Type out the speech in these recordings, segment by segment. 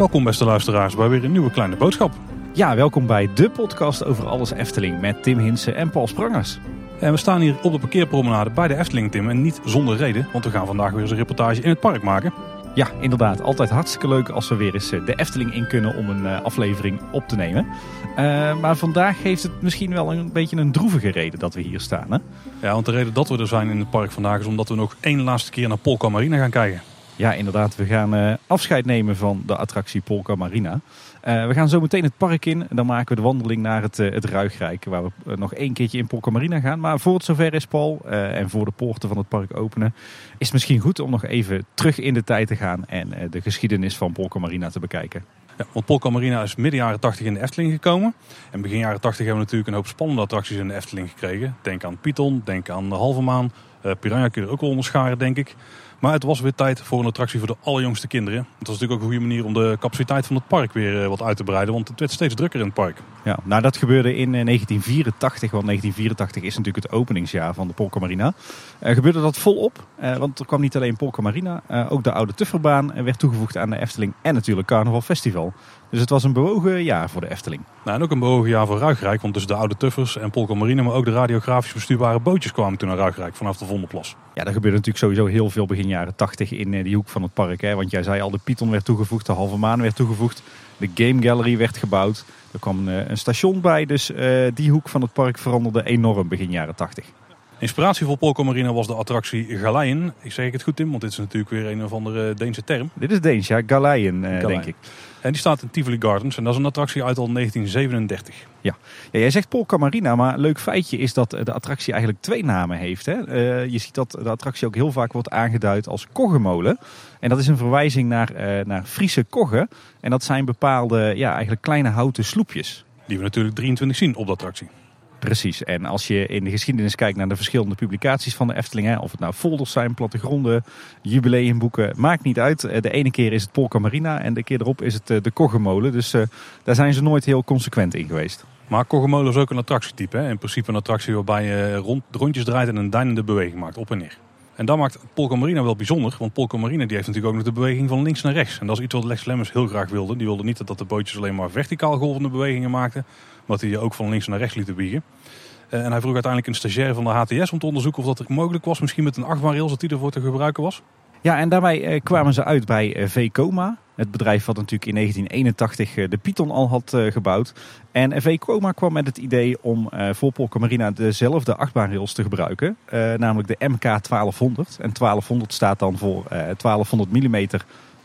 Welkom beste luisteraars bij weer een nieuwe kleine boodschap. Ja, welkom bij de podcast over alles Efteling met Tim Hinsen en Paul Sprangers. En we staan hier op de parkeerpromenade bij de Efteling, Tim. En niet zonder reden, want we gaan vandaag weer eens een reportage in het park maken. Ja, inderdaad. Altijd hartstikke leuk als we weer eens eh, de Efteling in kunnen om een eh, aflevering op te nemen. Uh, maar vandaag heeft het misschien wel een beetje een droevige reden dat we hier staan. Hè? Ja, want de reden dat we er zijn in het park vandaag is omdat we nog één laatste keer naar Polka Marina gaan kijken. Ja, inderdaad. We gaan uh, afscheid nemen van de attractie Polka Marina. Uh, we gaan zo meteen het park in. Dan maken we de wandeling naar het, uh, het Ruigrijk. Waar we nog één keertje in Polka Marina gaan. Maar voor het zover is, Paul, en voor de poorten van het park openen... is het misschien goed om nog even terug in de tijd te gaan... en de geschiedenis van Polka Marina te bekijken. Ja, want Polka Marina is midden jaren 80 in de Efteling gekomen. En begin jaren 80 hebben we natuurlijk een hoop spannende attracties in de Efteling gekregen. Denk aan Python, denk aan de Halve Maan. Piranha kun je er ook wel onderscharen, denk ik. Maar het was weer tijd voor een attractie voor de allerjongste kinderen. Het was natuurlijk ook een goede manier om de capaciteit van het park weer wat uit te breiden. Want het werd steeds drukker in het park. Ja, nou dat gebeurde in 1984. Want 1984 is natuurlijk het openingsjaar van de Polka Marina. Uh, gebeurde dat volop. Uh, want er kwam niet alleen Polka Marina. Uh, ook de oude Tufferbaan werd toegevoegd aan de Efteling. En natuurlijk Carnaval Festival. Dus het was een bewogen jaar voor de Efteling. Nou, en ook een bewogen jaar voor Ruigrijk. Want tussen de oude Tuffers en Polka Marina, maar ook de radiografisch bestuurbare bootjes kwamen toen naar Ruigrijk vanaf de Vondelplas. Ja, er gebeurde natuurlijk sowieso heel veel begin jaren 80 in die hoek van het park. Hè? Want jij zei al, de Python werd toegevoegd, de Halve Maan werd toegevoegd. De Game Gallery werd gebouwd. Er kwam een, een station bij, dus uh, die hoek van het park veranderde enorm begin jaren 80. Inspiratie voor Polka Marina was de attractie Galeien. Ik zeg het goed Tim, want dit is natuurlijk weer een of andere Deense term. Dit is Deens, ja. Galeien, uh, denk ik. En die staat in Tivoli Gardens en dat is een attractie uit al 1937. Ja, ja jij zegt Polka Marina, maar leuk feitje is dat de attractie eigenlijk twee namen heeft. Hè? Uh, je ziet dat de attractie ook heel vaak wordt aangeduid als koggemolen. En dat is een verwijzing naar, uh, naar Friese koggen. En dat zijn bepaalde, ja, eigenlijk kleine houten sloepjes. Die we natuurlijk 23 zien op de attractie. Precies. En als je in de geschiedenis kijkt naar de verschillende publicaties van de Efteling, hè, of het nou folders zijn, plattegronden, jubileumboeken, maakt niet uit. De ene keer is het Polka Marina en de keer erop is het de Koggemolen. Dus uh, daar zijn ze nooit heel consequent in geweest. Maar Koggemolen is ook een attractietype. Hè? In principe een attractie waarbij je rond, rondjes draait en een deinende beweging maakt, op en neer. En dat maakt Polka Marina wel bijzonder, want Polka Marina die heeft natuurlijk ook nog de beweging van links naar rechts. En dat is iets wat Lex Lemmers heel graag wilde. Die wilde niet dat de bootjes alleen maar verticaal golvende bewegingen maakten, dat hij ook van links naar rechts lieten biegen. Uh, en hij vroeg uiteindelijk een stagiair van de HTS om te onderzoeken of dat mogelijk was, misschien met een achtbaanrails, dat die ervoor te gebruiken was. Ja, en daarbij uh, kwamen ze uit bij uh, V-Coma. Het bedrijf wat natuurlijk in 1981 de Python al had gebouwd. En V-Coma kwam met het idee om voor Polka dezelfde achtbaanrails te gebruiken. namelijk de MK 1200. En 1200 staat dan voor 1200 mm,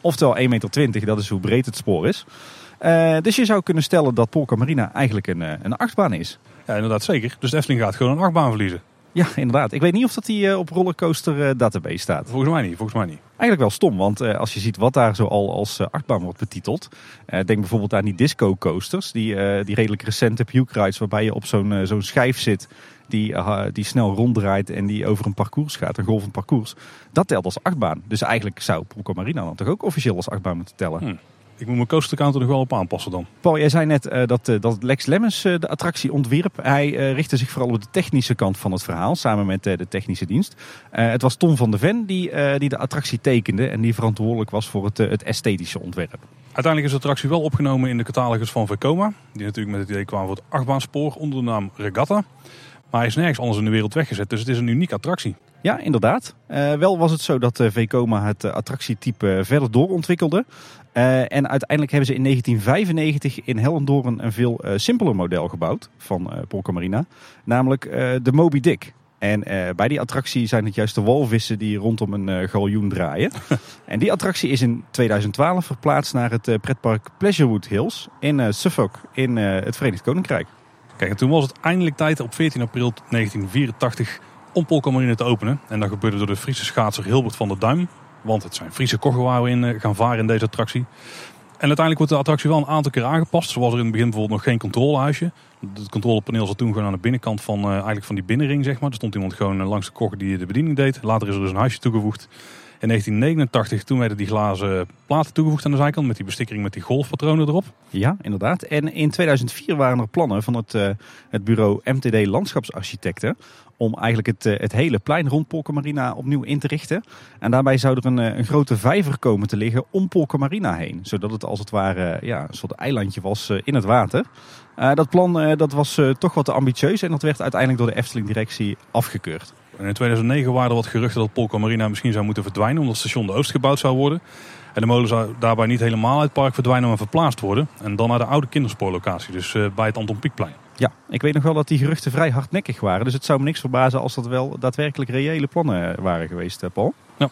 oftewel 1,20 meter. Dat is hoe breed het spoor is. Uh, dus je zou kunnen stellen dat Polka Marina eigenlijk een, een achtbaan is. Ja, inderdaad zeker. Dus de Efteling gaat gewoon een achtbaan verliezen. Ja, inderdaad. Ik weet niet of dat die uh, op Rollercoaster Database staat. Volgens mij niet, volgens mij niet. Eigenlijk wel stom, want als je ziet wat daar zo al als achtbaan wordt betiteld. denk bijvoorbeeld aan die disco coasters, die, die redelijk recente puke rides waarbij je op zo'n zo'n schijf zit die, die snel ronddraait en die over een parcours gaat, een golvend parcours. Dat telt als achtbaan. Dus eigenlijk zou Polka Marina dan toch ook officieel als achtbaan moeten tellen. Hmm. Ik moet mijn coaster counter nog wel op aanpassen dan. Paul, jij zei net uh, dat, uh, dat Lex Lemmens uh, de attractie ontwierp. Hij richtte zich vooral op de technische kant van het verhaal, samen met de technische dienst. het was Tom van de Ven die, die de attractie tekende en die verantwoordelijk was voor het, het esthetische ontwerp. Uiteindelijk is de attractie wel opgenomen in de catalogus van Vekoma. Die natuurlijk met het idee kwamen voor het achtbaanspoor onder de naam Regatta. Maar hij is nergens anders in de wereld weggezet, dus het is een unieke attractie. Ja, inderdaad. Uh, wel was het zo dat uh, Vekoma het uh, attractietype verder doorontwikkelde. en uiteindelijk hebben ze in 1995 in Hellendoorn een veel simpeler model gebouwd van Polka Marina. Namelijk de Moby Dick. En bij die attractie zijn het juist de walvissen die rondom een galjoen draaien. en die attractie is in 2012 verplaatst naar het pretpark Pleasurewood Hills in Suffolk in het Verenigd Koninkrijk. Kijk, en toen was het eindelijk tijd op 14 april 1984 om Marina te openen. En dat gebeurde door de Friese schaatser Hilbert van der Duim. Want het zijn Friese koggen waar we in gaan varen in deze attractie. En uiteindelijk wordt de attractie wel een aantal keer aangepast. Zo was er in het begin bijvoorbeeld nog geen controlehuisje. Het controlepaneel zat toen gewoon aan de binnenkant van, uh, eigenlijk van die binnenring. Zeg maar. Er stond iemand gewoon langs de koggen die de bediening deed. Later is er dus een huisje toegevoegd. In 1989 toen werden die glazen platen toegevoegd aan de zijkant met die bestikkering met die golfpatronen erop. Ja, inderdaad. En in 2004 waren er plannen van het, het bureau MTD Landschapsarchitecten om eigenlijk het, uh, het hele plein rond Polka Marina opnieuw in te richten. En daarbij zou er een, uh, een grote vijver komen te liggen om Polka Marina heen. Zodat het als het ware ja, een soort eilandje was in het water. dat plan dat was toch wat te ambitieus en dat werd uiteindelijk door de Efteling-directie afgekeurd. In 2009 waren er wat geruchten dat Polka Marina misschien zou moeten verdwijnen omdat station de Oost gebouwd zou worden. En de molen zou daarbij niet helemaal uit het park verdwijnen, maar verplaatst worden. En dan naar de oude kinderspoorlocatie, dus bij het Anton Pieckplein. Ja, ik weet nog wel dat die geruchten vrij hardnekkig waren. Dus het zou me niks verbazen als dat wel daadwerkelijk reële plannen waren geweest, eh, Paul. Ja.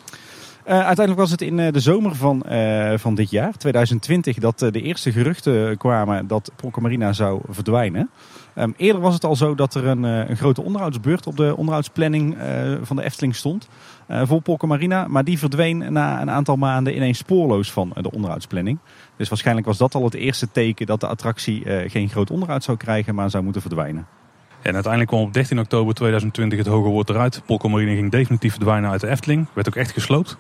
Uh, uiteindelijk was het in uh, de zomer van, uh, van dit jaar, 2020, dat de eerste geruchten kwamen dat Polka Marina zou verdwijnen. Um, eerder was het al zo dat er een, een grote onderhoudsbeurt op de onderhoudsplanning van de Efteling stond. voor Polka Marina, maar die verdween na een aantal maanden ineens spoorloos van de onderhoudsplanning. Dus waarschijnlijk was dat al het eerste teken dat de attractie geen groot onderhoud zou krijgen, maar zou moeten verdwijnen. En uiteindelijk kwam op 13 oktober 2020 het hoge woord eruit. Polka Marine ging definitief verdwijnen uit de Efteling. Werd ook echt gesloopt.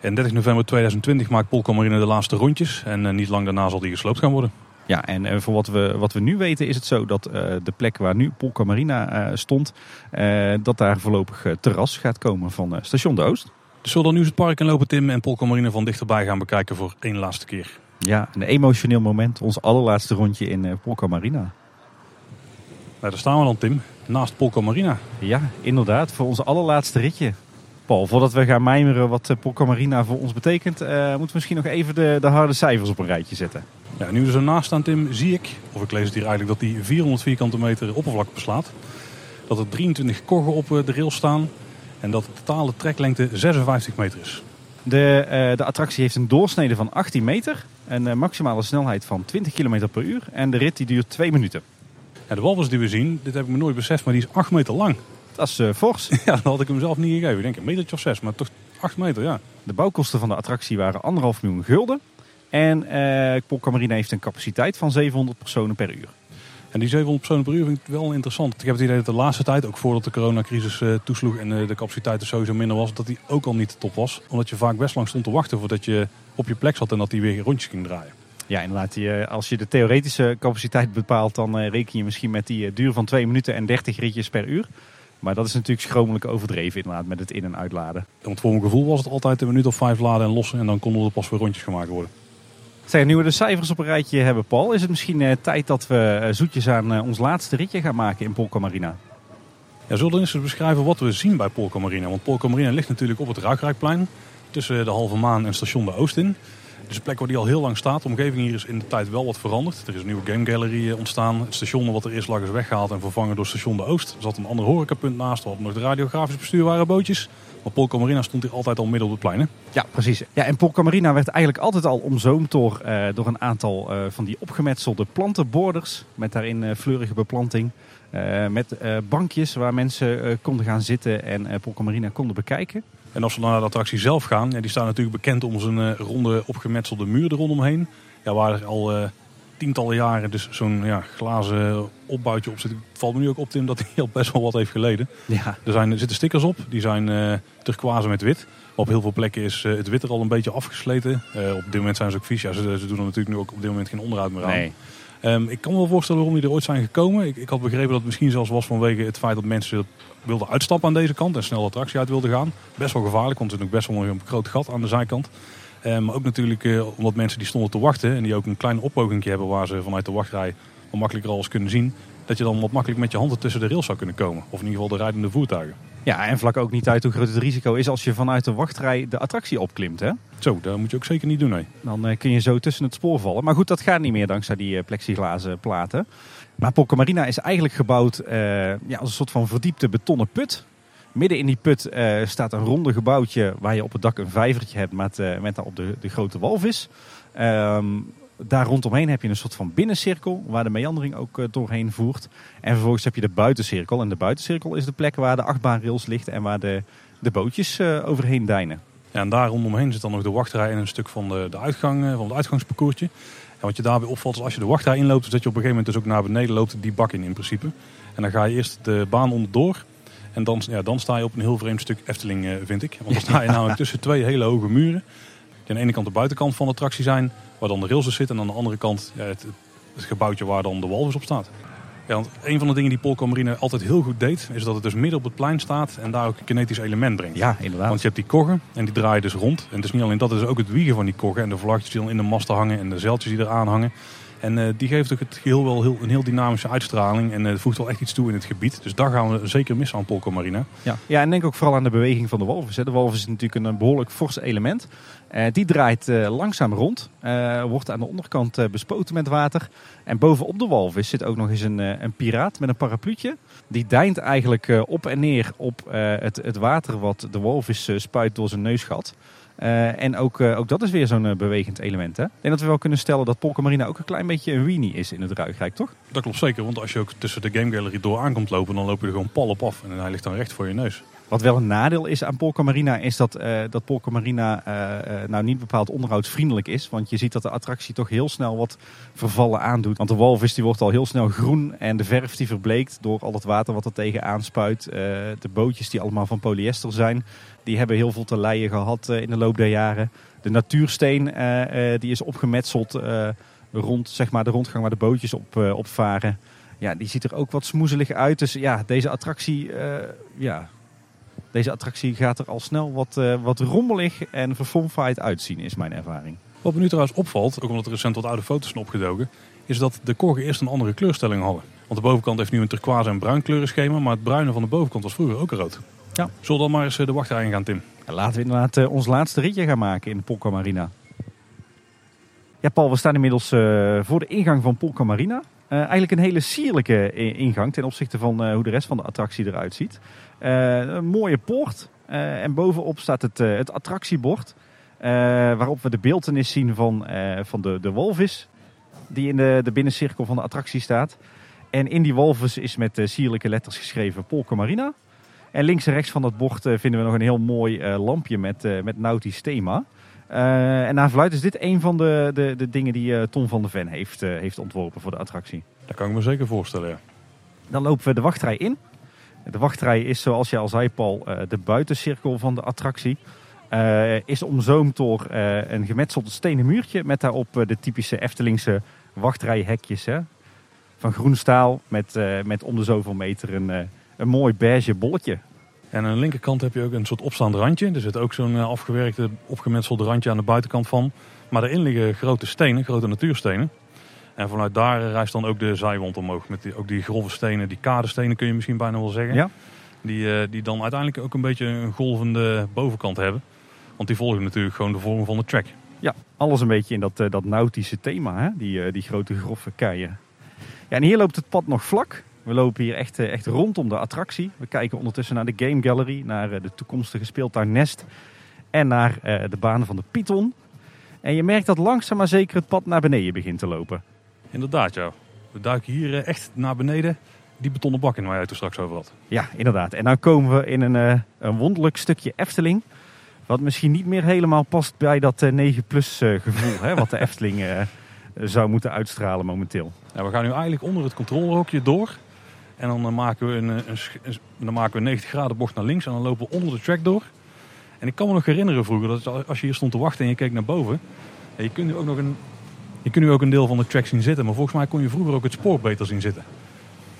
En 30 november 2020 maakt Polka Marine de laatste rondjes. En uh, niet lang daarna zal die gesloopt gaan worden. Ja, en uh, voor wat we, wat we nu weten is het zo dat uh, de plek waar nu Polka Marina stond, dat daar voorlopig terras gaat komen van station de Oost. Dus zullen dan nu het park in lopen, Tim, en Polka Marine van dichterbij gaan bekijken voor één laatste keer. Ja, een emotioneel moment. Ons allerlaatste rondje in Polka Marina. Nou, daar staan we dan, Tim. Naast Polka Marina. Ja, inderdaad. Voor onze allerlaatste ritje. Paul, voordat we gaan mijmeren wat eh, Polka Marina voor ons betekent, uh, moeten we misschien nog even de, de, harde cijfers op een rijtje zetten. Ja, nu we er naast staan, Tim, zie ik, of ik lees het hier eigenlijk, dat die 400 vierkante meter oppervlak beslaat. Dat er 23 koggen op eh, de rail staan en dat de totale treklengte 56 meter is. De, uh, de attractie heeft een doorsnede van 18 meter, een maximale snelheid van 20 km per uur en de rit die duurt 2 minuten. Ja, de walvis die we zien, dit heb ik me nooit beseft, maar die is 8 meter lang. Dat is uh, fors. Ja, dat had ik hem zelf niet gegeven. Ik denk een metertje of zes, maar toch 8 meter, ja. De bouwkosten van de attractie waren anderhalf miljoen gulden. En uh, Polka Marina heeft een capaciteit van 700 personen per uur. En die 700 personen per uur vind ik wel interessant. Ik heb het idee dat de laatste tijd, ook voordat de coronacrisis uh, toesloeg en uh, de capaciteit er sowieso minder was, dat die ook al niet top was. Omdat je vaak best lang stond te wachten voordat je op je plek zat en dat die weer rondjes ging draaien. Ja, inderdaad. Als je de theoretische capaciteit bepaalt, dan reken je misschien met die duur van 2 minuten en 30 ritjes per uur. Maar dat is natuurlijk schromelijk overdreven inderdaad met het in- en uitladen. Want voor mijn gevoel was het altijd een minuut of vijf laden en lossen en dan konden er pas weer rondjes gemaakt worden. Zeg, nu we de cijfers op een rijtje hebben, Paul, is het misschien uh, tijd dat we uh, zoetjes aan uh, ons laatste ritje gaan maken in Polka Marina? Ja, zullen we eens beschrijven wat we zien bij Polka Marina? Want Polka Marina ligt natuurlijk op het Ruikrijkplein tussen de Halve Maan en station de Oost in. Het is een plek waar die al heel lang staat. De omgeving hier is in de tijd wel wat veranderd. Er is een nieuwe game gallery ontstaan. Het station wat er eerst lag is weggehaald en vervangen door station de Oost. Er zat een ander horecapunt naast. Hadden nog de radiografisch bestuur waren bootjes. Maar Polka Marina stond hier altijd al midden op het plein. Hè? Ja, precies. Ja, en Polka Marina werd eigenlijk altijd al omzoomd door, uh, door een aantal uh, van die opgemetselde plantenborders. Met daarin uh, fleurige beplanting. met bankjes waar mensen konden gaan zitten en Polka Marina konden bekijken. En als we dan naar de attractie zelf gaan, ja, die staat natuurlijk bekend om zijn uh, ronde opgemetselde muur er rondomheen. Ja, waar er al uh, tientallen jaren dus zo'n ja, glazen opbouwtje op zit. Valt me nu ook op, Tim, dat hij al best wel wat heeft geleden. Ja. Er, zijn, er zitten stickers op, die zijn uh, turquoise met wit. Op heel veel plekken is het wit er al een beetje afgesleten. op dit moment zijn ze ook vies. Ja, ze, ze doen er natuurlijk nu ook op dit moment geen onderhoud meer aan. Nee. Um, ik kan me wel voorstellen waarom die er ooit zijn gekomen. Ik, ik, had begrepen dat het misschien zelfs was vanwege het feit dat mensen wilden uitstappen aan deze kant en snel de attractie uit wilden gaan. Best wel gevaarlijk, want er is ook best wel een groot gat aan de zijkant. Um, maar ook natuurlijk uh, omdat mensen die stonden te wachten en die ook een klein oppoging hebben waar ze vanuit de wachtrij wat makkelijker alles kunnen zien. Dat je dan wat makkelijk met je handen tussen de rails zou kunnen komen. Of in ieder geval de rijdende voertuigen. Ja, en vlak ook niet uit hoe groot het risico is als je vanuit de wachtrij de attractie opklimt. Hè? Zo, dat moet je ook zeker niet doen. Nee. Dan uh, kun je zo tussen het spoor vallen. Maar goed, dat gaat niet meer dankzij die uh, plexiglazen platen. Maar Polka Marina is eigenlijk gebouwd uh, ja, als een soort van verdiepte betonnen put. Midden in die put staat een ronde gebouwtje waar je op het dak een vijvertje hebt met, met daarop de, de grote walvis. Um, daar rondomheen heb je een soort van binnencirkel waar de meandering ook doorheen voert. En vervolgens heb je de buitencirkel. En de buitencirkel is de plek waar de achtbaanrails ligt en waar de, de bootjes uh, overheen deinen. Ja, en daar rondomheen zit dan nog de wachtrij en een stuk van de, de uitgang, van het uitgangsparcoursje. En wat je daarbij opvalt is als je de wachtrij inloopt, is dat je op een gegeven moment dus ook naar beneden loopt die bak in in principe. En dan ga je eerst de baan onderdoor. En dan, ja, dan sta je op een heel vreemd stuk Efteling, eh, vind ik. Want dan sta je namelijk tussen twee hele hoge muren. Die aan de ene kant de buitenkant van de attractie zijn, waar dan de rails zitten. En aan de andere kant ja, het, het gebouwtje waar dan de walvis op staat. Ja, want een van de dingen die Polka Marine altijd heel goed deed, is dat het dus midden op het plein staat en daar ook een kinetisch element brengt. Ja, inderdaad. Want je hebt die koggen en die draaien dus rond. En het is niet alleen dat, het is ook het wiegen van die koggen en de vlaggetjes die dan in de masten hangen en de zeiltjes die eraan hangen. En eh, die geeft ook het geheel wel heel, een heel dynamische uitstraling en uh, voegt wel echt iets toe in het gebied. Dus daar gaan we zeker missen aan Polka Marina. Ja. ja, en denk ook vooral aan de beweging van de walvis. De walvis is natuurlijk een behoorlijk fors element. Uh, die draait langzaam rond, wordt aan de onderkant bespoten met water. En bovenop de walvis zit ook nog eens een, een piraat met een parapluutje. Die deint eigenlijk op en neer op het, het water wat de walvis spuit door zijn neusgat. Uh, en ook, uh, ook dat is weer zo'n uh, bewegend element. Hè? Ik denk dat we wel kunnen stellen dat Polka ook een klein beetje een weenie is in het Ruigrijk, toch? Dat klopt zeker, want als je ook tussen de Game Gallery door aankomt lopen, dan loop je er gewoon pal op af. En hij ligt dan recht voor je neus. Wat wel een nadeel is aan Polka Marina, is dat, dat Polka Marina nou niet bepaald onderhoudsvriendelijk is. Want je ziet dat de attractie toch heel snel wat vervallen aandoet. Want de walvis die wordt al heel snel groen en de verf die verbleekt door al het water wat er tegen aanspuit. de bootjes die allemaal van polyester zijn die hebben heel veel te lijden gehad in de loop der jaren. De natuursteen die is opgemetseld rond zeg maar, de rondgang waar de bootjes op, op varen. Ja, die ziet er ook wat smoezelig uit. Dus ja, deze attractie, ja, deze attractie gaat er al snel wat, wat rommelig en verfomfaaid uitzien, is mijn ervaring. Wat me nu trouwens opvalt, ook omdat er recent wat oude foto's zijn opgedoken, is dat de korgen eerst een andere kleurstelling hadden. Want de bovenkant heeft nu een turquoise en bruin kleurenschema, maar het bruine van de bovenkant was vroeger ook rood. Ja. Zullen we dan maar eens de wachtrij gaan, Tim? Laten we inderdaad uh, ons laatste ritje gaan maken in de Polka Marina. Ja, Paul, we staan inmiddels uh, voor de ingang van Polka Marina. Uh, eigenlijk een hele sierlijke ingang ten opzichte van hoe de rest van de attractie eruit ziet. een mooie poort en bovenop staat het, het attractiebord. waarop we de beeltenis zien van, van de, de walvis die in de, de binnencirkel van de attractie staat. En in die walvis is met sierlijke letters geschreven Polka Marina. En links en rechts van dat bord eh, vinden we nog een heel mooi eh, lampje met, eh, met nautisch thema. En naar verluidt is dit een van de, de, de dingen die Tom van der Ven heeft, heeft ontworpen voor de attractie. Dat kan ik me zeker voorstellen, ja. Dan lopen we de wachtrij in. De wachtrij is, zoals je al zei, Paul, de buitencirkel van de attractie. Uh, is omzoomd door uh, een gemetseld stenen muurtje met daarop de typische Eftelingse wachtrijhekjes. Hè? Van groen staal met, uh, met om de zoveel meter een, een mooi beige bolletje. En aan de linkerkant heb je ook een soort opstaand randje. Er zit ook zo'n eh, afgewerkte, opgemetselde randje aan de buitenkant van. Maar daarin liggen grote stenen, grote natuurstenen. En vanuit daar rijst dan ook de zijwand omhoog. Met die, ook die grove stenen, die kadestenen kun je misschien bijna wel zeggen. Ja. Die, uh, die dan uiteindelijk ook een beetje een golvende bovenkant hebben. Want die volgen natuurlijk gewoon de vorm van de track. Ja, alles een beetje in dat, uh, dat nautische thema, hè? Die, die grote grove keien. Ja, en hier loopt het pad nog vlak. We lopen hier echt, eh, echt rondom de attractie. We kijken ondertussen naar de Game Gallery, naar eh, de toekomstige speeltuin Nest en naar eh, de banen van de Python. En je merkt dat langzaam maar zeker het pad naar beneden begint te lopen. Inderdaad, ja. We duiken hier echt naar beneden die betonnen bak in waar je het er straks over had. Ja, inderdaad. En dan komen we in een, een wonderlijk stukje Efteling. Wat misschien niet meer helemaal past bij dat 9-plus gevoel hè, wat de Efteling zou moeten uitstralen momenteel. Ja, we gaan nu eigenlijk onder het controlehokje door. En dan maken, we een, een, dan maken we een 90 graden bocht naar links en dan lopen we onder de track door. En ik kan me nog herinneren vroeger dat als je hier stond te wachten en je keek naar boven. Je kunt nu ook nog een, je kunt nu ook een deel van de track zien zitten. Maar volgens mij kon je vroeger ook het spoor beter zien zitten.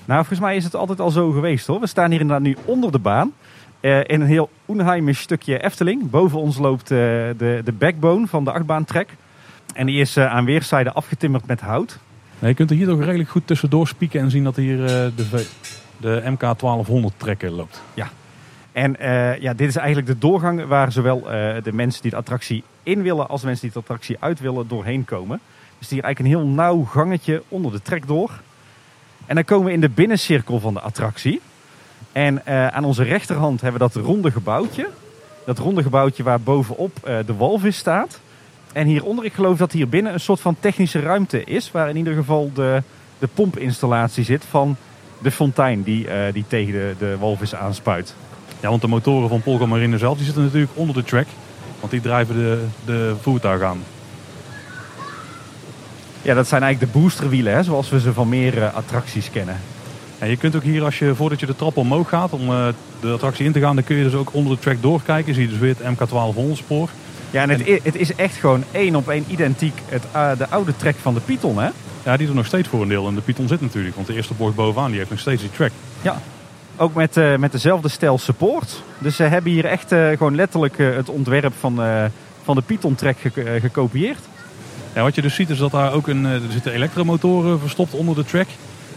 Nou, volgens mij is het altijd al zo geweest hoor. We staan hier inderdaad nu onder de baan. Uh, in een heel onheimisch stukje Efteling. Boven ons loopt de, de backbone van de achtbaantrek. En die is aan weerszijden afgetimmerd met hout je kunt er hier toch redelijk goed tussendoor spieken en zien dat hier uh, de, de MK 1200 trekker loopt. Ja, en uh, ja, dit is eigenlijk de doorgang waar zowel uh, de mensen die de attractie in willen als de mensen die de attractie uit willen doorheen komen. Dus hier eigenlijk een heel nauw gangetje onder de trek door. En dan komen we in de binnencirkel van de attractie. En aan onze rechterhand hebben we dat ronde gebouwtje. Dat ronde gebouwtje waar bovenop de walvis staat. En hieronder, ik geloof dat hier binnen een soort van technische ruimte is. Waar in ieder geval de, de pompinstallatie zit van de fontein die, uh, die tegen de, de walvis aanspuit. Ja, want de motoren van Polka Marine zelf die zitten natuurlijk onder de track. Want die drijven de, de voertuigen aan. Ja, dat zijn eigenlijk de boosterwielen, hè, zoals we ze van meer uh, attracties kennen. En je kunt ook hier, als je, voordat je de trap omhoog gaat om eh, de attractie in te gaan, dan kun je dus ook onder de track doorkijken. Zie je dus weer het MK1200 spoor. Ja, en het, het is echt gewoon één op één identiek het, eh, de oude track van de Python, hè? Ja, die er nog steeds voor een deel in de Python zit natuurlijk. Want de eerste bocht bovenaan die heeft nog steeds die track. Ja. Ook met, eh, met dezelfde stijl support. Dus ze hebben hier echt eh, gewoon letterlijk het ontwerp van, van de Python track ge- eh, gekopieerd. Ja, wat je dus ziet is dat daar ook een, er zitten elektromotoren verstopt onder de track.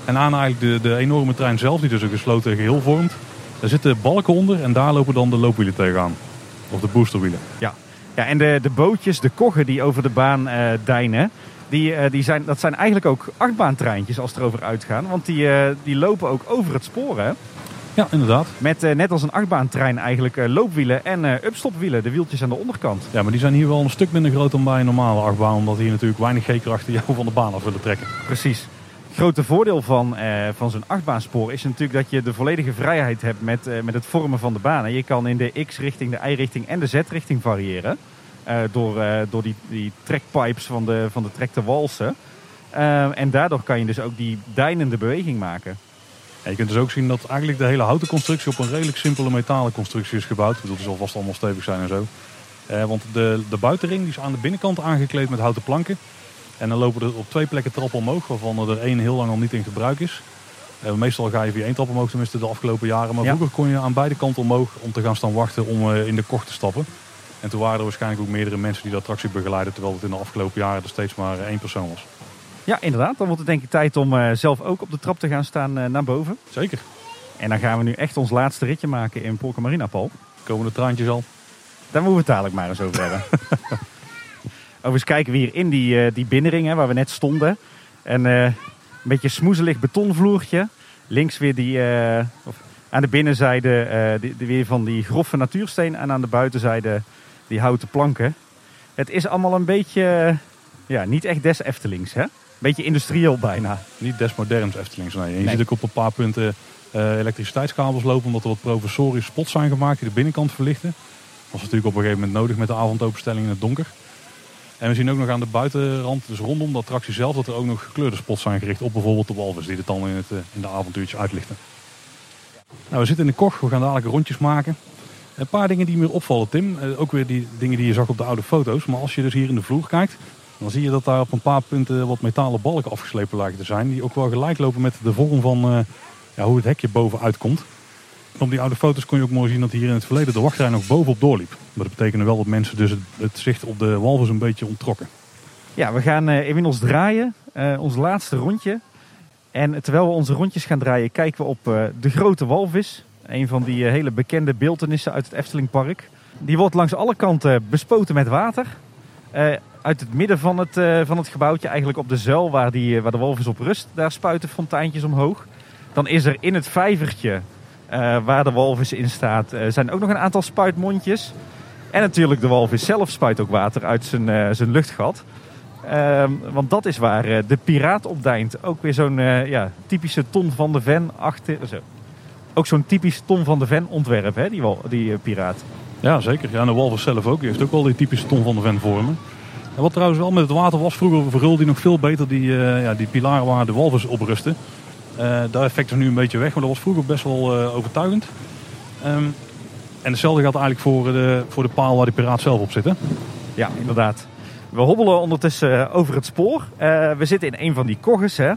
En aan eigenlijk de, de enorme trein zelf, die dus een gesloten geheel vormt. Daar zitten balken onder en daar lopen dan de loopwielen tegenaan. Of de boosterwielen. Ja, en de, de bootjes, de koggen die over de baan eh deinen, die, eh, die zijn, dat zijn eigenlijk ook achtbaantreintjes als het erover uitgaan. Want die, eh, die lopen ook over het spoor, hè? Ja, inderdaad. Met net als een achtbaantrein eigenlijk loopwielen en eh upstopwielen, de wieltjes aan de onderkant. Ja, maar die zijn hier wel een stuk minder groot dan bij een normale achtbaan. Omdat hier natuurlijk weinig G-krachten jou van de baan af willen trekken. Precies. Het grote voordeel van, eh, van zo'n achtbaanspoor is natuurlijk dat je de volledige vrijheid hebt met, eh, met het vormen van de banen. Je kan in de X-richting, de Y-richting en de Z-richting variëren. eh, door door die, die trekpipes van de, van de trek te walsen. En daardoor kan je dus ook die deinende beweging maken. En je kunt dus ook zien dat eigenlijk de hele houten constructie op een redelijk simpele metalen constructie is gebouwd. Ik bedoel, die zal vast allemaal stevig zijn en zo. Want de, de buitenring die is aan de binnenkant aangekleed met houten planken. En dan lopen er op twee plekken trappen omhoog, waarvan er één heel lang al niet in gebruik is. Eh, meestal ga je via één trap omhoog, tenminste de afgelopen jaren. Maar Ja. vroeger kon je aan beide kanten omhoog om te gaan staan wachten om eh, in de kocht te stappen. En toen waren er waarschijnlijk ook meerdere mensen die de attractie begeleiden. Terwijl het in de afgelopen jaren er steeds maar één persoon was. Ja, inderdaad. Dan wordt het denk ik tijd om eh, zelf ook op de trap te gaan staan naar boven. Zeker. En dan gaan we nu echt ons laatste ritje maken in Polka Marina, Paul. Komen de traantjes al. Daar moeten we het dadelijk maar eens over hebben. Overigens kijken we hier in die, eh, die binnenring hè, waar we net stonden. En eh, een beetje smoezelig betonvloertje. Links weer die, eh, of aan de binnenzijde die, die weer van die grove natuursteen. En aan de buitenzijde die houten planken. Het is allemaal een beetje, ja, niet echt des Eftelings. Hè? Beetje industrieel bijna. Niet des moderns Eftelings, nee. En je Nee. ziet ook op een paar punten elektriciteitskabels lopen, omdat er wat professorische spots zijn gemaakt die de binnenkant verlichten. Dat was natuurlijk op een gegeven moment nodig met de avondopenstelling in het donker. En we zien ook nog aan de buitenrand, dus rondom de attractie zelf, dat er ook nog gekleurde spots zijn gericht op bijvoorbeeld de walvis, die het dan in, het, eh, in de avontuurtje uitlichten. Nou, we zitten in de koch, we gaan dadelijk rondjes maken. Een paar dingen die me opvallen, Tim. Eh, ook weer die dingen die je zag op de oude foto's. Maar als je dus hier in de vloer kijkt, dan zie je dat daar op een paar punten wat metalen balken afgeslepen lijken te zijn. Die ook wel gelijk lopen met de vorm van eh, ja, hoe het hekje bovenuit komt. Op die oude foto's kon je ook mooi zien dat hier in het verleden de wachtrij nog bovenop doorliep. Maar dat betekende wel dat mensen dus het, zicht op de walvis een beetje onttrokken. Ja, we gaan eh, inmiddels draaien. eh, ons laatste rondje. En terwijl we onze rondjes gaan draaien, kijken we op eh, de grote walvis. Een van die hele bekende beeldenissen uit het Eftelingpark. Die wordt langs alle kanten bespoten met water. Uit het midden van het, van het gebouwtje, eigenlijk op de zuil waar, die, waar de walvis op rust, daar spuiten fonteintjes omhoog. Dan is er in het vijvertje waar de walvis in staat, eh, zijn ook nog een aantal spuitmondjes. En natuurlijk de walvis zelf spuit ook water uit zijn, eh, zijn luchtgat. Ehm, want dat is waar eh, de piraat opdijnt. Ook weer zo'n eh, ja, typische Ton van de Ven achter. Zo. Ook zo'n typisch Ton van de Ven ontwerp, hè, die, wal- die eh, piraat. Ja, zeker. Ja, en de walvis zelf ook. Die heeft ook wel die typische Tom van de Ven vormen. En wat trouwens wel met het water was, vroeger vergulde die nog veel beter die, eh, ja, die pilaren waar de walvis op rusten. Eh dat effect is nu een beetje weg, maar dat was vroeger best wel eh, overtuigend. Ehm, en hetzelfde geldt eigenlijk voor de, voor de paal waar de piraat zelf op zit. Hè? Ja, inderdaad. We hobbelen ondertussen eh, over het spoor. Eh, we zitten in een van die kogges. Hè.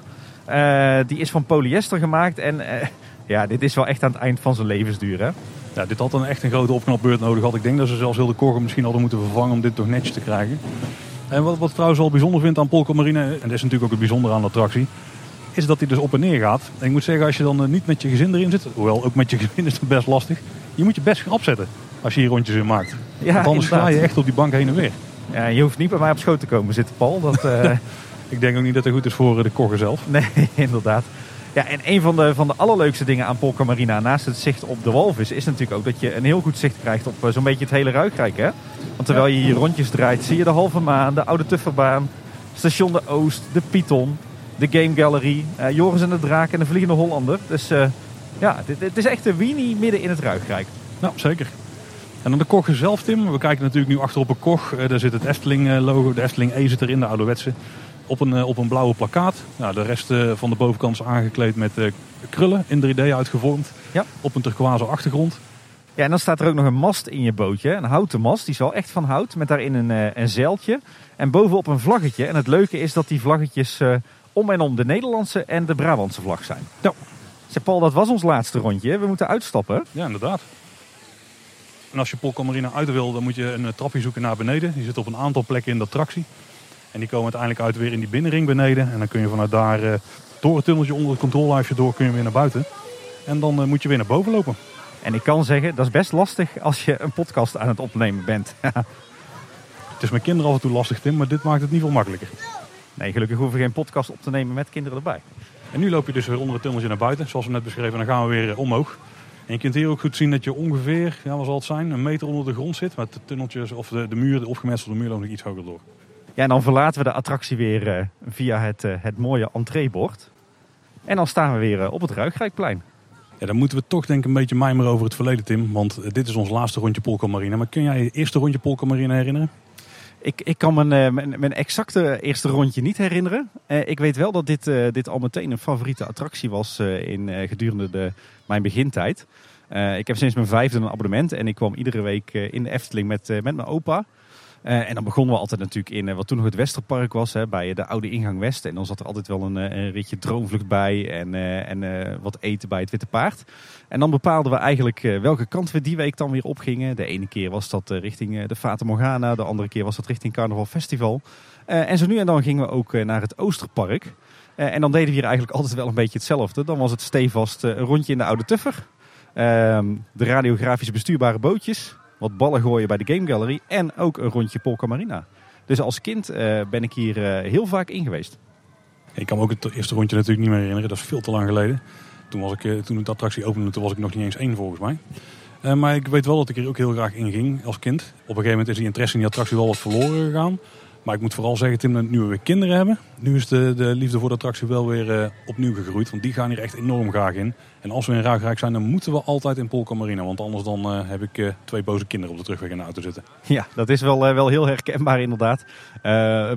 Eh, die is van polyester gemaakt. En eh, ja, dit is wel echt aan het eind van zijn levensduur. Hè. Ja, dit had een echt een grote opknapbeurt nodig had. Ik denk dat ze zelfs heel de koggen misschien hadden moeten vervangen om dit toch netjes te krijgen. En wat, wat ik trouwens wel bijzonder vind aan Polka Marine, en dat is natuurlijk ook het bijzondere aan de attractie, is dat hij dus op en neer gaat. En ik moet zeggen, als je dan eh, niet met je gezin erin zit, hoewel ook met je gezin is het best lastig, je moet je best grap zetten als je hier rondjes in maakt. Ja, Want anders ga inderdaad. je echt op die bank heen en weer. Ja, je hoeft niet bij mij op schoot te komen zitten, Paul. Dat, eh, Ik denk ook niet dat het goed is voor eh, de koggen zelf. Nee, inderdaad. Ja, en een van de, van de allerleukste dingen aan Polka Marina, naast het zicht op de walvis, is natuurlijk ook dat je een heel goed zicht krijgt op zo'n beetje het hele Ruikrijk. Hè? Want terwijl je hier rondjes draait, zie je de Halve Maan, de Oude Tufferbaan, Station de Oost, de Python, de Game Gallery, eh, Joris en de Draak en de Vliegende Hollander. Dus eh, ja, dit, het is echt een weenie midden in het Ruikrijk. Nou, zeker. En dan de koggen zelf, Tim. We kijken natuurlijk nu achter op een kog. Eh, daar zit het Efteling-logo. De Efteling E zit erin, de ouderwetse. op een, op een blauwe plakkaat. Nou, de rest van de bovenkant is aangekleed met krullen in 3D uitgevormd. Ja. Op een turquoise achtergrond. Ja, en dan staat er ook nog een mast in je bootje. Een houten mast, die is wel echt van hout. Met daarin een, een zeiltje. En bovenop een vlaggetje. En het leuke is dat die vlaggetjes om en om de Nederlandse en de Brabantse vlag zijn. Ja. Zeg Paul, dat was ons laatste rondje. We moeten uitstappen. Ja, inderdaad. En als je Polka Marina uit wil, dan moet je een eh, trapje zoeken naar beneden. Die zit op een aantal plekken in de attractie. En die komen uiteindelijk uit weer in die binnenring beneden. En dan kun je vanuit daar eh, door het tunneltje onder het controlehuisje door kun je weer naar buiten. En dan eh, moet je weer naar boven lopen. En ik kan zeggen, dat is best lastig als je een podcast aan het opnemen bent. Het is met kinderen af en toe lastig, Tim, maar dit maakt het niet veel makkelijker. Nee, gelukkig hoeven we geen podcast op te nemen met kinderen erbij. En nu loop je dus weer onder het tunneltje naar buiten, zoals we net beschreven. En dan gaan we weer eh, omhoog. En je kunt hier ook goed zien dat je ongeveer, ja, wat zal het zijn, een meter onder de grond zit. Met de tunneltjes of de, de muur, de opgemetselde muur, loopt nog iets hoger door. Ja, en dan verlaten we de attractie weer eh, via het, eh, het mooie entreebord. En dan staan we weer op het Ruigrijkplein. Ja, dan moeten we toch denk ik een beetje mijmeren over het verleden, Tim. Want dit is ons laatste rondje Polka Marina. Maar kun jij je eerste rondje Polka Marina herinneren? Ik, ik kan mijn, eh, mijn, mijn exacte eerste rondje niet herinneren. Eh, ik weet wel dat dit, eh, dit al meteen een favoriete attractie was in, gedurende de, mijn begintijd. Ik heb sinds mijn vijfde een abonnement en ik kwam iedere week in de Efteling met, met mijn opa. Eh, en dan begonnen we altijd natuurlijk in eh, wat toen nog het Westerpark was, hè, bij de oude ingang West. En dan zat er altijd wel een, eh, een ritje droomvlucht bij en, en wat eten bij het Witte Paard. En dan bepaalden we eigenlijk welke kant we die week dan weer opgingen. De ene keer was dat richting de Fata Morgana, de andere keer was dat richting Carnaval Festival. En zo nu en dan gingen we ook naar het Oosterpark. En dan deden we hier eigenlijk altijd wel een beetje hetzelfde. Dan was het stevast een rondje in de Oude Tuffer. Ehm, de radiografisch bestuurbare bootjes. Wat ballen gooien bij de Game Gallery. En ook een rondje Polka Marina. Dus als kind eh, ben ik hier eh, heel vaak in geweest. Ik kan me ook het eerste rondje natuurlijk niet meer herinneren. Dat is veel te lang geleden. Toen, was ik, eh, toen de attractie opende, toen was ik nog niet eens één volgens mij. Maar ik weet wel dat ik er ook heel graag in ging als kind. Op een gegeven moment is die interesse in die attractie wel wat verloren gegaan. Maar ik moet vooral zeggen, Tim, dat nu we weer kinderen hebben, nu is de, de liefde voor de attractie wel weer eh, opnieuw gegroeid. Want die gaan hier echt enorm graag in. En als we in Ruigrijk zijn, dan moeten we altijd in Polka Marina. Want anders dan eh, heb ik eh, twee boze kinderen op de terugweg in de auto zitten. Ja, dat is wel, wel heel herkenbaar inderdaad.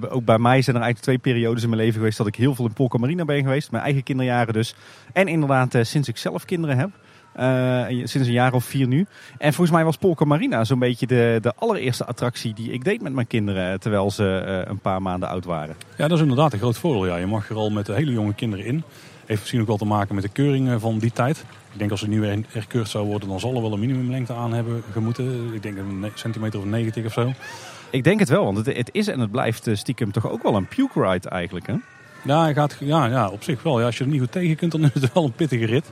Ook bij mij zijn er eigenlijk twee periodes in mijn leven geweest dat ik heel veel in Polka Marina ben geweest. Mijn eigen kinderjaren dus. En inderdaad sinds ik zelf kinderen heb. Eh, sinds een jaar of vier nu. En volgens mij was Polka Marina zo'n beetje de, de allereerste attractie die ik deed met mijn kinderen. eh, Terwijl ze eh, een paar maanden oud waren. Ja, dat is inderdaad een groot voordeel. Ja. Je mag er al met hele jonge kinderen in. Heeft misschien ook wel te maken met de keuring eh, van die tijd. Ik denk als er nu weer herkeurd zou worden, dan zal er wel een minimumlengte aan hebben gemoeten. Ik denk een centimeter of 90 of zo. Ik denk het wel, want het, het is en het blijft stiekem toch ook wel een puke ride eigenlijk. Hè? Ja, gaat, ja, ja, op zich wel. Ja, als je er niet goed tegen kunt, dan is het wel een pittige rit.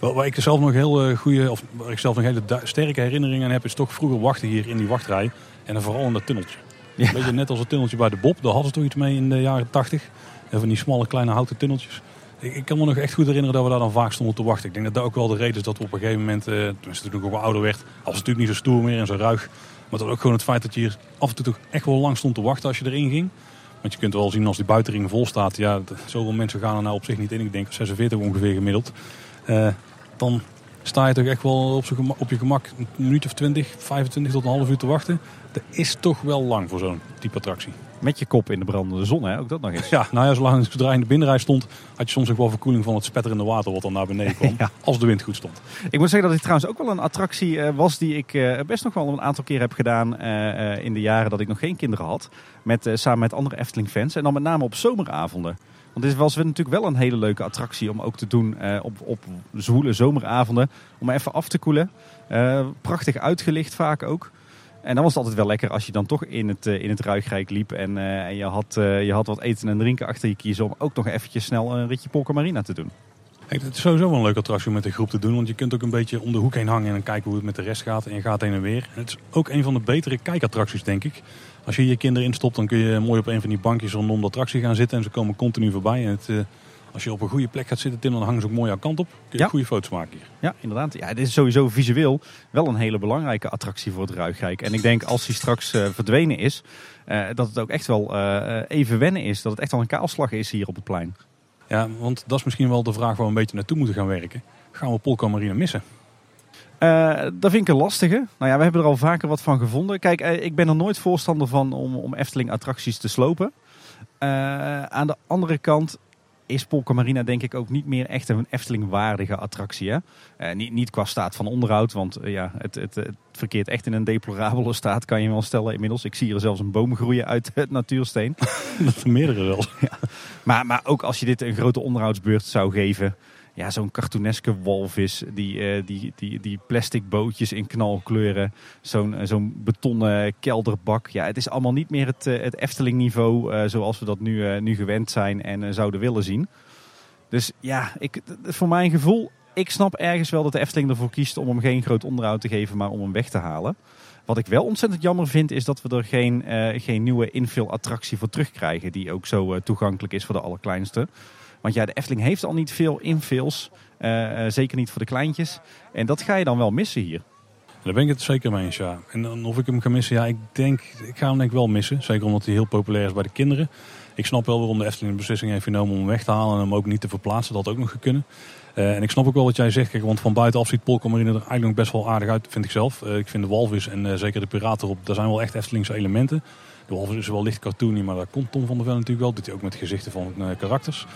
Waar ik zelf nog heel eh, goede, of waar ik zelf nog hele sterke herinneringen aan heb, is toch vroeger wachten hier in die wachtrij. En dan vooral in dat tunneltje. Ja. Beetje net als het tunneltje bij de Bob. Daar hadden ze toch iets mee in de jaren 80. En van die smalle kleine houten tunneltjes. Ik, kan me nog echt goed herinneren dat we daar dan vaak stonden te wachten. Ik denk dat dat ook wel de reden is dat we op een gegeven moment, eh, tenminste toen ik ook wel ouder werd, was het natuurlijk niet zo stoer meer en zo ruig. Maar dat ook gewoon het feit dat je hier af en toe toch echt wel lang stond te wachten als je erin ging. Want je kunt wel zien als die buitenring vol staat. Ja, zoveel mensen gaan er nou op zich niet in. Ik denk 46 ongeveer gemiddeld. Eh, dan sta je toch echt wel op, op je gemak een minuut of 20, 25 tot een half uur te wachten. Dat is toch wel lang voor zo'n type attractie. Met je kop in de brandende zon, hè? ook dat nog eens. Ja, nou ja, zolang zodra je in de binnenrij stond, had je soms ook wel verkoeling van het spetterende water wat dan naar beneden kwam. Ja. Als de wind goed stond. Ik moet zeggen dat dit trouwens ook wel een attractie eh, was die ik eh, best nog wel een aantal keer heb gedaan eh, in de jaren dat ik nog geen kinderen had. Met, samen met andere Efteling-fans. En dan met name op zomeravonden. Want dit was natuurlijk wel een hele leuke attractie om ook te doen eh, op, op zwoele zomeravonden. Om even af te koelen. Eh, prachtig uitgelicht vaak ook. En dan was het altijd wel lekker als je dan toch in het, eh, in het Ruigrijk liep. En, en je, had, je had wat eten en drinken achter je kiezen om ook nog eventjes snel een ritje Polka Marina te doen. Het is sowieso wel een leuke attractie om met de groep te doen. Want je kunt ook een beetje om de hoek heen hangen en kijken hoe het met de rest gaat. En je gaat heen en weer. Het is ook een van de betere kijkattracties, denk ik. Als je je kinderen instopt, dan kun je mooi op een van die bankjes rondom de attractie gaan zitten. En ze komen continu voorbij. En het, eh, als je op een goede plek gaat zitten, Tim, dan hangen ze ook mooi jouw kant op. Kun je Ja. goede foto's maken hier. Ja, inderdaad. Ja, dit is sowieso visueel wel een hele belangrijke attractie voor het Ruigrijk. En ik denk als die straks eh, verdwenen is, eh, dat het ook echt wel even wennen is. Dat het echt wel een kaalslag is hier op het plein. Ja, want dat is misschien wel de vraag waar we een beetje naartoe moeten gaan werken. Gaan we Polka Marina missen? Eh, dat vind ik een lastige. Nou ja, we hebben er al vaker wat van gevonden. Kijk, eh, ik ben er nooit voorstander van om, om Efteling attracties te slopen. Uh, aan de andere kant is Polka Marina denk ik ook niet meer echt een Efteling-waardige attractie. Hè? Uh, niet, niet qua staat van onderhoud, want uh, ja, het, het, het, verkeert echt in een deplorabele staat, kan je wel stellen inmiddels. Ik zie hier zelfs een boom groeien uit het natuursteen. Dat meerdere wel. Ja. Maar, maar ook als je dit een grote onderhoudsbeurt zou geven, ja, zo'n cartooneske walvis, die, uh, die, die, die plastic bootjes in knalkleuren, zo'n zo'n betonnen kelderbak. Ja, het is allemaal niet meer het, het Efteling niveau zoals we dat nu, nu gewend zijn en zouden willen zien. Dus ja, ik, voor mijn gevoel, ik snap ergens wel dat de Efteling ervoor kiest om hem geen groot onderhoud te geven, maar om hem weg te halen. Wat ik wel ontzettend jammer vind, is dat we er geen, geen nieuwe infill-attractie voor terugkrijgen, die ook zo toegankelijk is voor de allerkleinste. Want ja, de Efteling heeft al niet veel infills. Uh, zeker niet voor de kleintjes. En dat ga je dan wel missen hier. Daar ben ik het zeker mee eens, ja. En of ik hem ga missen, ja, ik denk, ik ga hem denk ik wel missen. Zeker omdat hij heel populair is bij de kinderen. Ik snap wel waarom de Efteling beslissing heeft genomen om hem weg te halen en hem ook niet te verplaatsen. Dat had ook nog kunnen. Uh, en ik snap ook wel wat jij zegt, kijk, want van buitenaf ziet Polkamarine er eigenlijk best wel aardig uit, vind ik zelf. Ik vind de walvis en zeker de piraten erop, daar zijn wel echt Eftelingse elementen. De walvis is wel licht cartoony, maar daar komt Tom van der Vel natuurlijk wel. Dat doet hij ook met gezichten van karakters.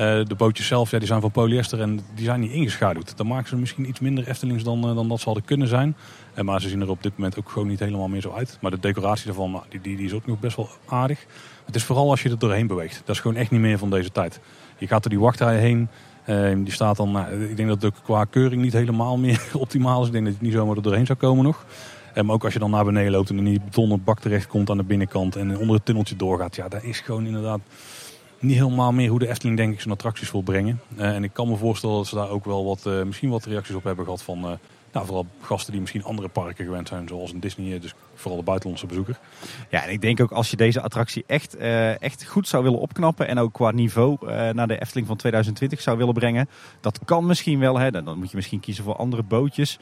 Uh, de bootjes zelf ja, die zijn van polyester en die zijn niet ingeschaduwd. Dan maken ze misschien iets minder Eftelings dan, uh, dan dat ze hadden kunnen zijn. Uh, maar ze zien er op dit moment ook gewoon niet helemaal meer zo uit. Maar de decoratie daarvan die, die, die is ook nog best wel aardig. Het is vooral als je er doorheen beweegt. Dat is gewoon echt niet meer van deze tijd. Je gaat er die wachtrij heen. die staat dan, nou, ik denk dat het qua keuring niet helemaal meer optimaal is. Ik denk dat je niet zomaar er doorheen zou komen nog. Maar ook als je dan naar beneden loopt en in die betonnen bak terecht komt aan de binnenkant en onder het tunneltje doorgaat. Ja, daar is gewoon inderdaad niet helemaal meer hoe de Efteling denk ik zijn attracties wil brengen. Uh, en ik kan me voorstellen dat ze daar ook wel wat, uh, misschien wat reacties op hebben gehad van... Nou, vooral gasten die misschien andere parken gewend zijn, zoals een Disney, dus vooral de buitenlandse bezoeker. Ja, en ik denk ook als je deze attractie echt, echt goed zou willen opknappen en ook qua niveau naar de Efteling van 2020 zou willen brengen, dat kan misschien wel. Hè, dan moet je misschien kiezen voor andere bootjes.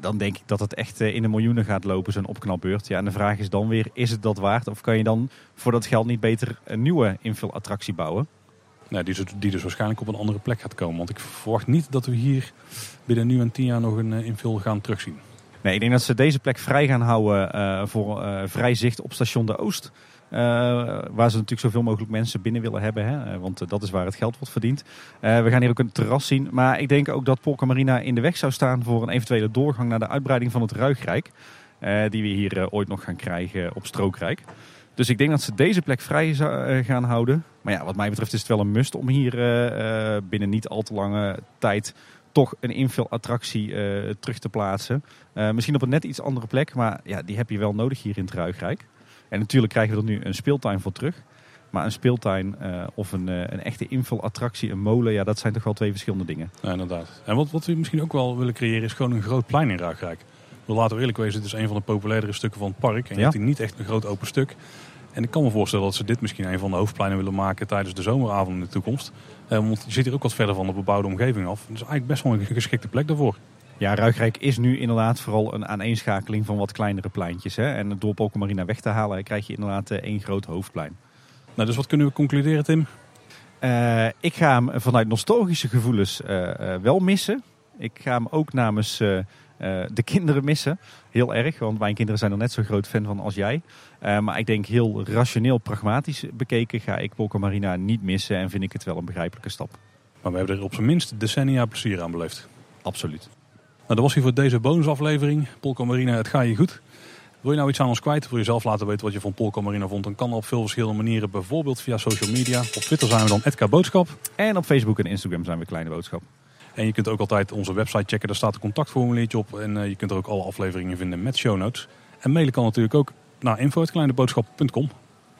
dan denk ik dat het echt in de miljoenen gaat lopen, zo'n opknapbeurt. Ja, en de vraag is dan weer, is het dat waard? Of kan je dan voor dat geld niet beter een nieuwe invulattractie bouwen? Nee, die, die dus waarschijnlijk op een andere plek gaat komen. Want ik verwacht niet dat we hier binnen nu en tien jaar nog een invul gaan terugzien. Nee, ik denk dat ze deze plek vrij gaan houden uh, voor uh, vrij zicht op station de Oost. Waar ze natuurlijk zoveel mogelijk mensen binnen willen hebben. Hè? Want dat is waar het geld wordt verdiend. we gaan hier ook een terras zien. Maar ik denk ook dat Polka Marina in de weg zou staan voor een eventuele doorgang naar de uitbreiding van het Ruigrijk. die we hier ooit nog gaan krijgen op Strookrijk. Dus ik denk dat ze deze plek vrij gaan houden. Maar ja, wat mij betreft is het wel een must om hier binnen niet al te lange tijd toch een invulattractie uh, terug te plaatsen. Uh, misschien op een net iets andere plek, maar ja, die heb je wel nodig hier in het Ruigrijk. En natuurlijk krijgen we er nu een speeltuin voor terug. Maar een speeltuin uh, of een, een echte invulattractie, een molen, ja, dat zijn toch wel twee verschillende dingen. Ja, inderdaad. En wat, wat we misschien ook wel willen creëren is gewoon een groot plein in Ruigrijk. Laten we eerlijk wezen, het is een van de populairdere stukken van het park. En je ja. hebt niet echt een groot open stuk. En ik kan me voorstellen dat ze dit misschien een van de hoofdpleinen willen maken tijdens de zomeravond in de toekomst. Eh, want je zit hier ook wat verder van de bebouwde omgeving af. Dus eigenlijk best wel een geschikte plek daarvoor. Ja, Ruigrijk is nu inderdaad vooral een aaneenschakeling van wat kleinere pleintjes. Hè? En door Polka weg te halen krijg je inderdaad eh, één groot hoofdplein. Nou, dus wat kunnen we concluderen, Tim? Uh, ik ga hem vanuit nostalgische gevoelens uh, wel missen. Ik ga hem ook namens uh, de kinderen missen. Heel erg, want mijn kinderen zijn er net zo groot fan van als jij. Uh, maar ik denk heel rationeel, pragmatisch bekeken ga ik Polka Marina niet missen en vind ik het wel een begrijpelijke stap. Maar we hebben er op zijn minst decennia plezier aan beleefd. Absoluut. Nou, dat was hier voor deze bonusaflevering. Polka Marina, het gaat je goed. Wil je nou iets aan ons kwijt? Wil je zelf laten weten wat je van Polka Marina vond? Dan kan dat op veel verschillende manieren. Bijvoorbeeld via social media. Op Twitter zijn we dan Edka Boodschap. En op Facebook en Instagram zijn we Kleine Boodschap. En je kunt ook altijd onze website checken. Daar staat een contactformuliertje op. En uh, je kunt er ook alle afleveringen vinden met show notes. En mailen kan natuurlijk ook naar info.kleineboodschap.com.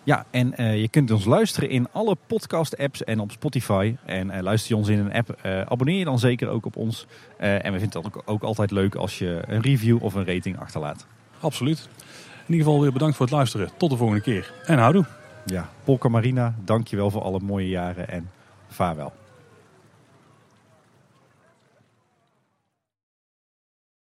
Ja, en uh, je kunt ons luisteren in alle podcast-apps en op Spotify. En uh, luister je ons in een app, abonneer je dan zeker ook op ons. en we vinden het ook, ook altijd leuk als je een review of een rating achterlaat. Absoluut. In ieder geval weer bedankt voor het luisteren. Tot de volgende keer. En houdoe. Ja, Polka Marina, dankjewel voor alle mooie jaren en vaarwel.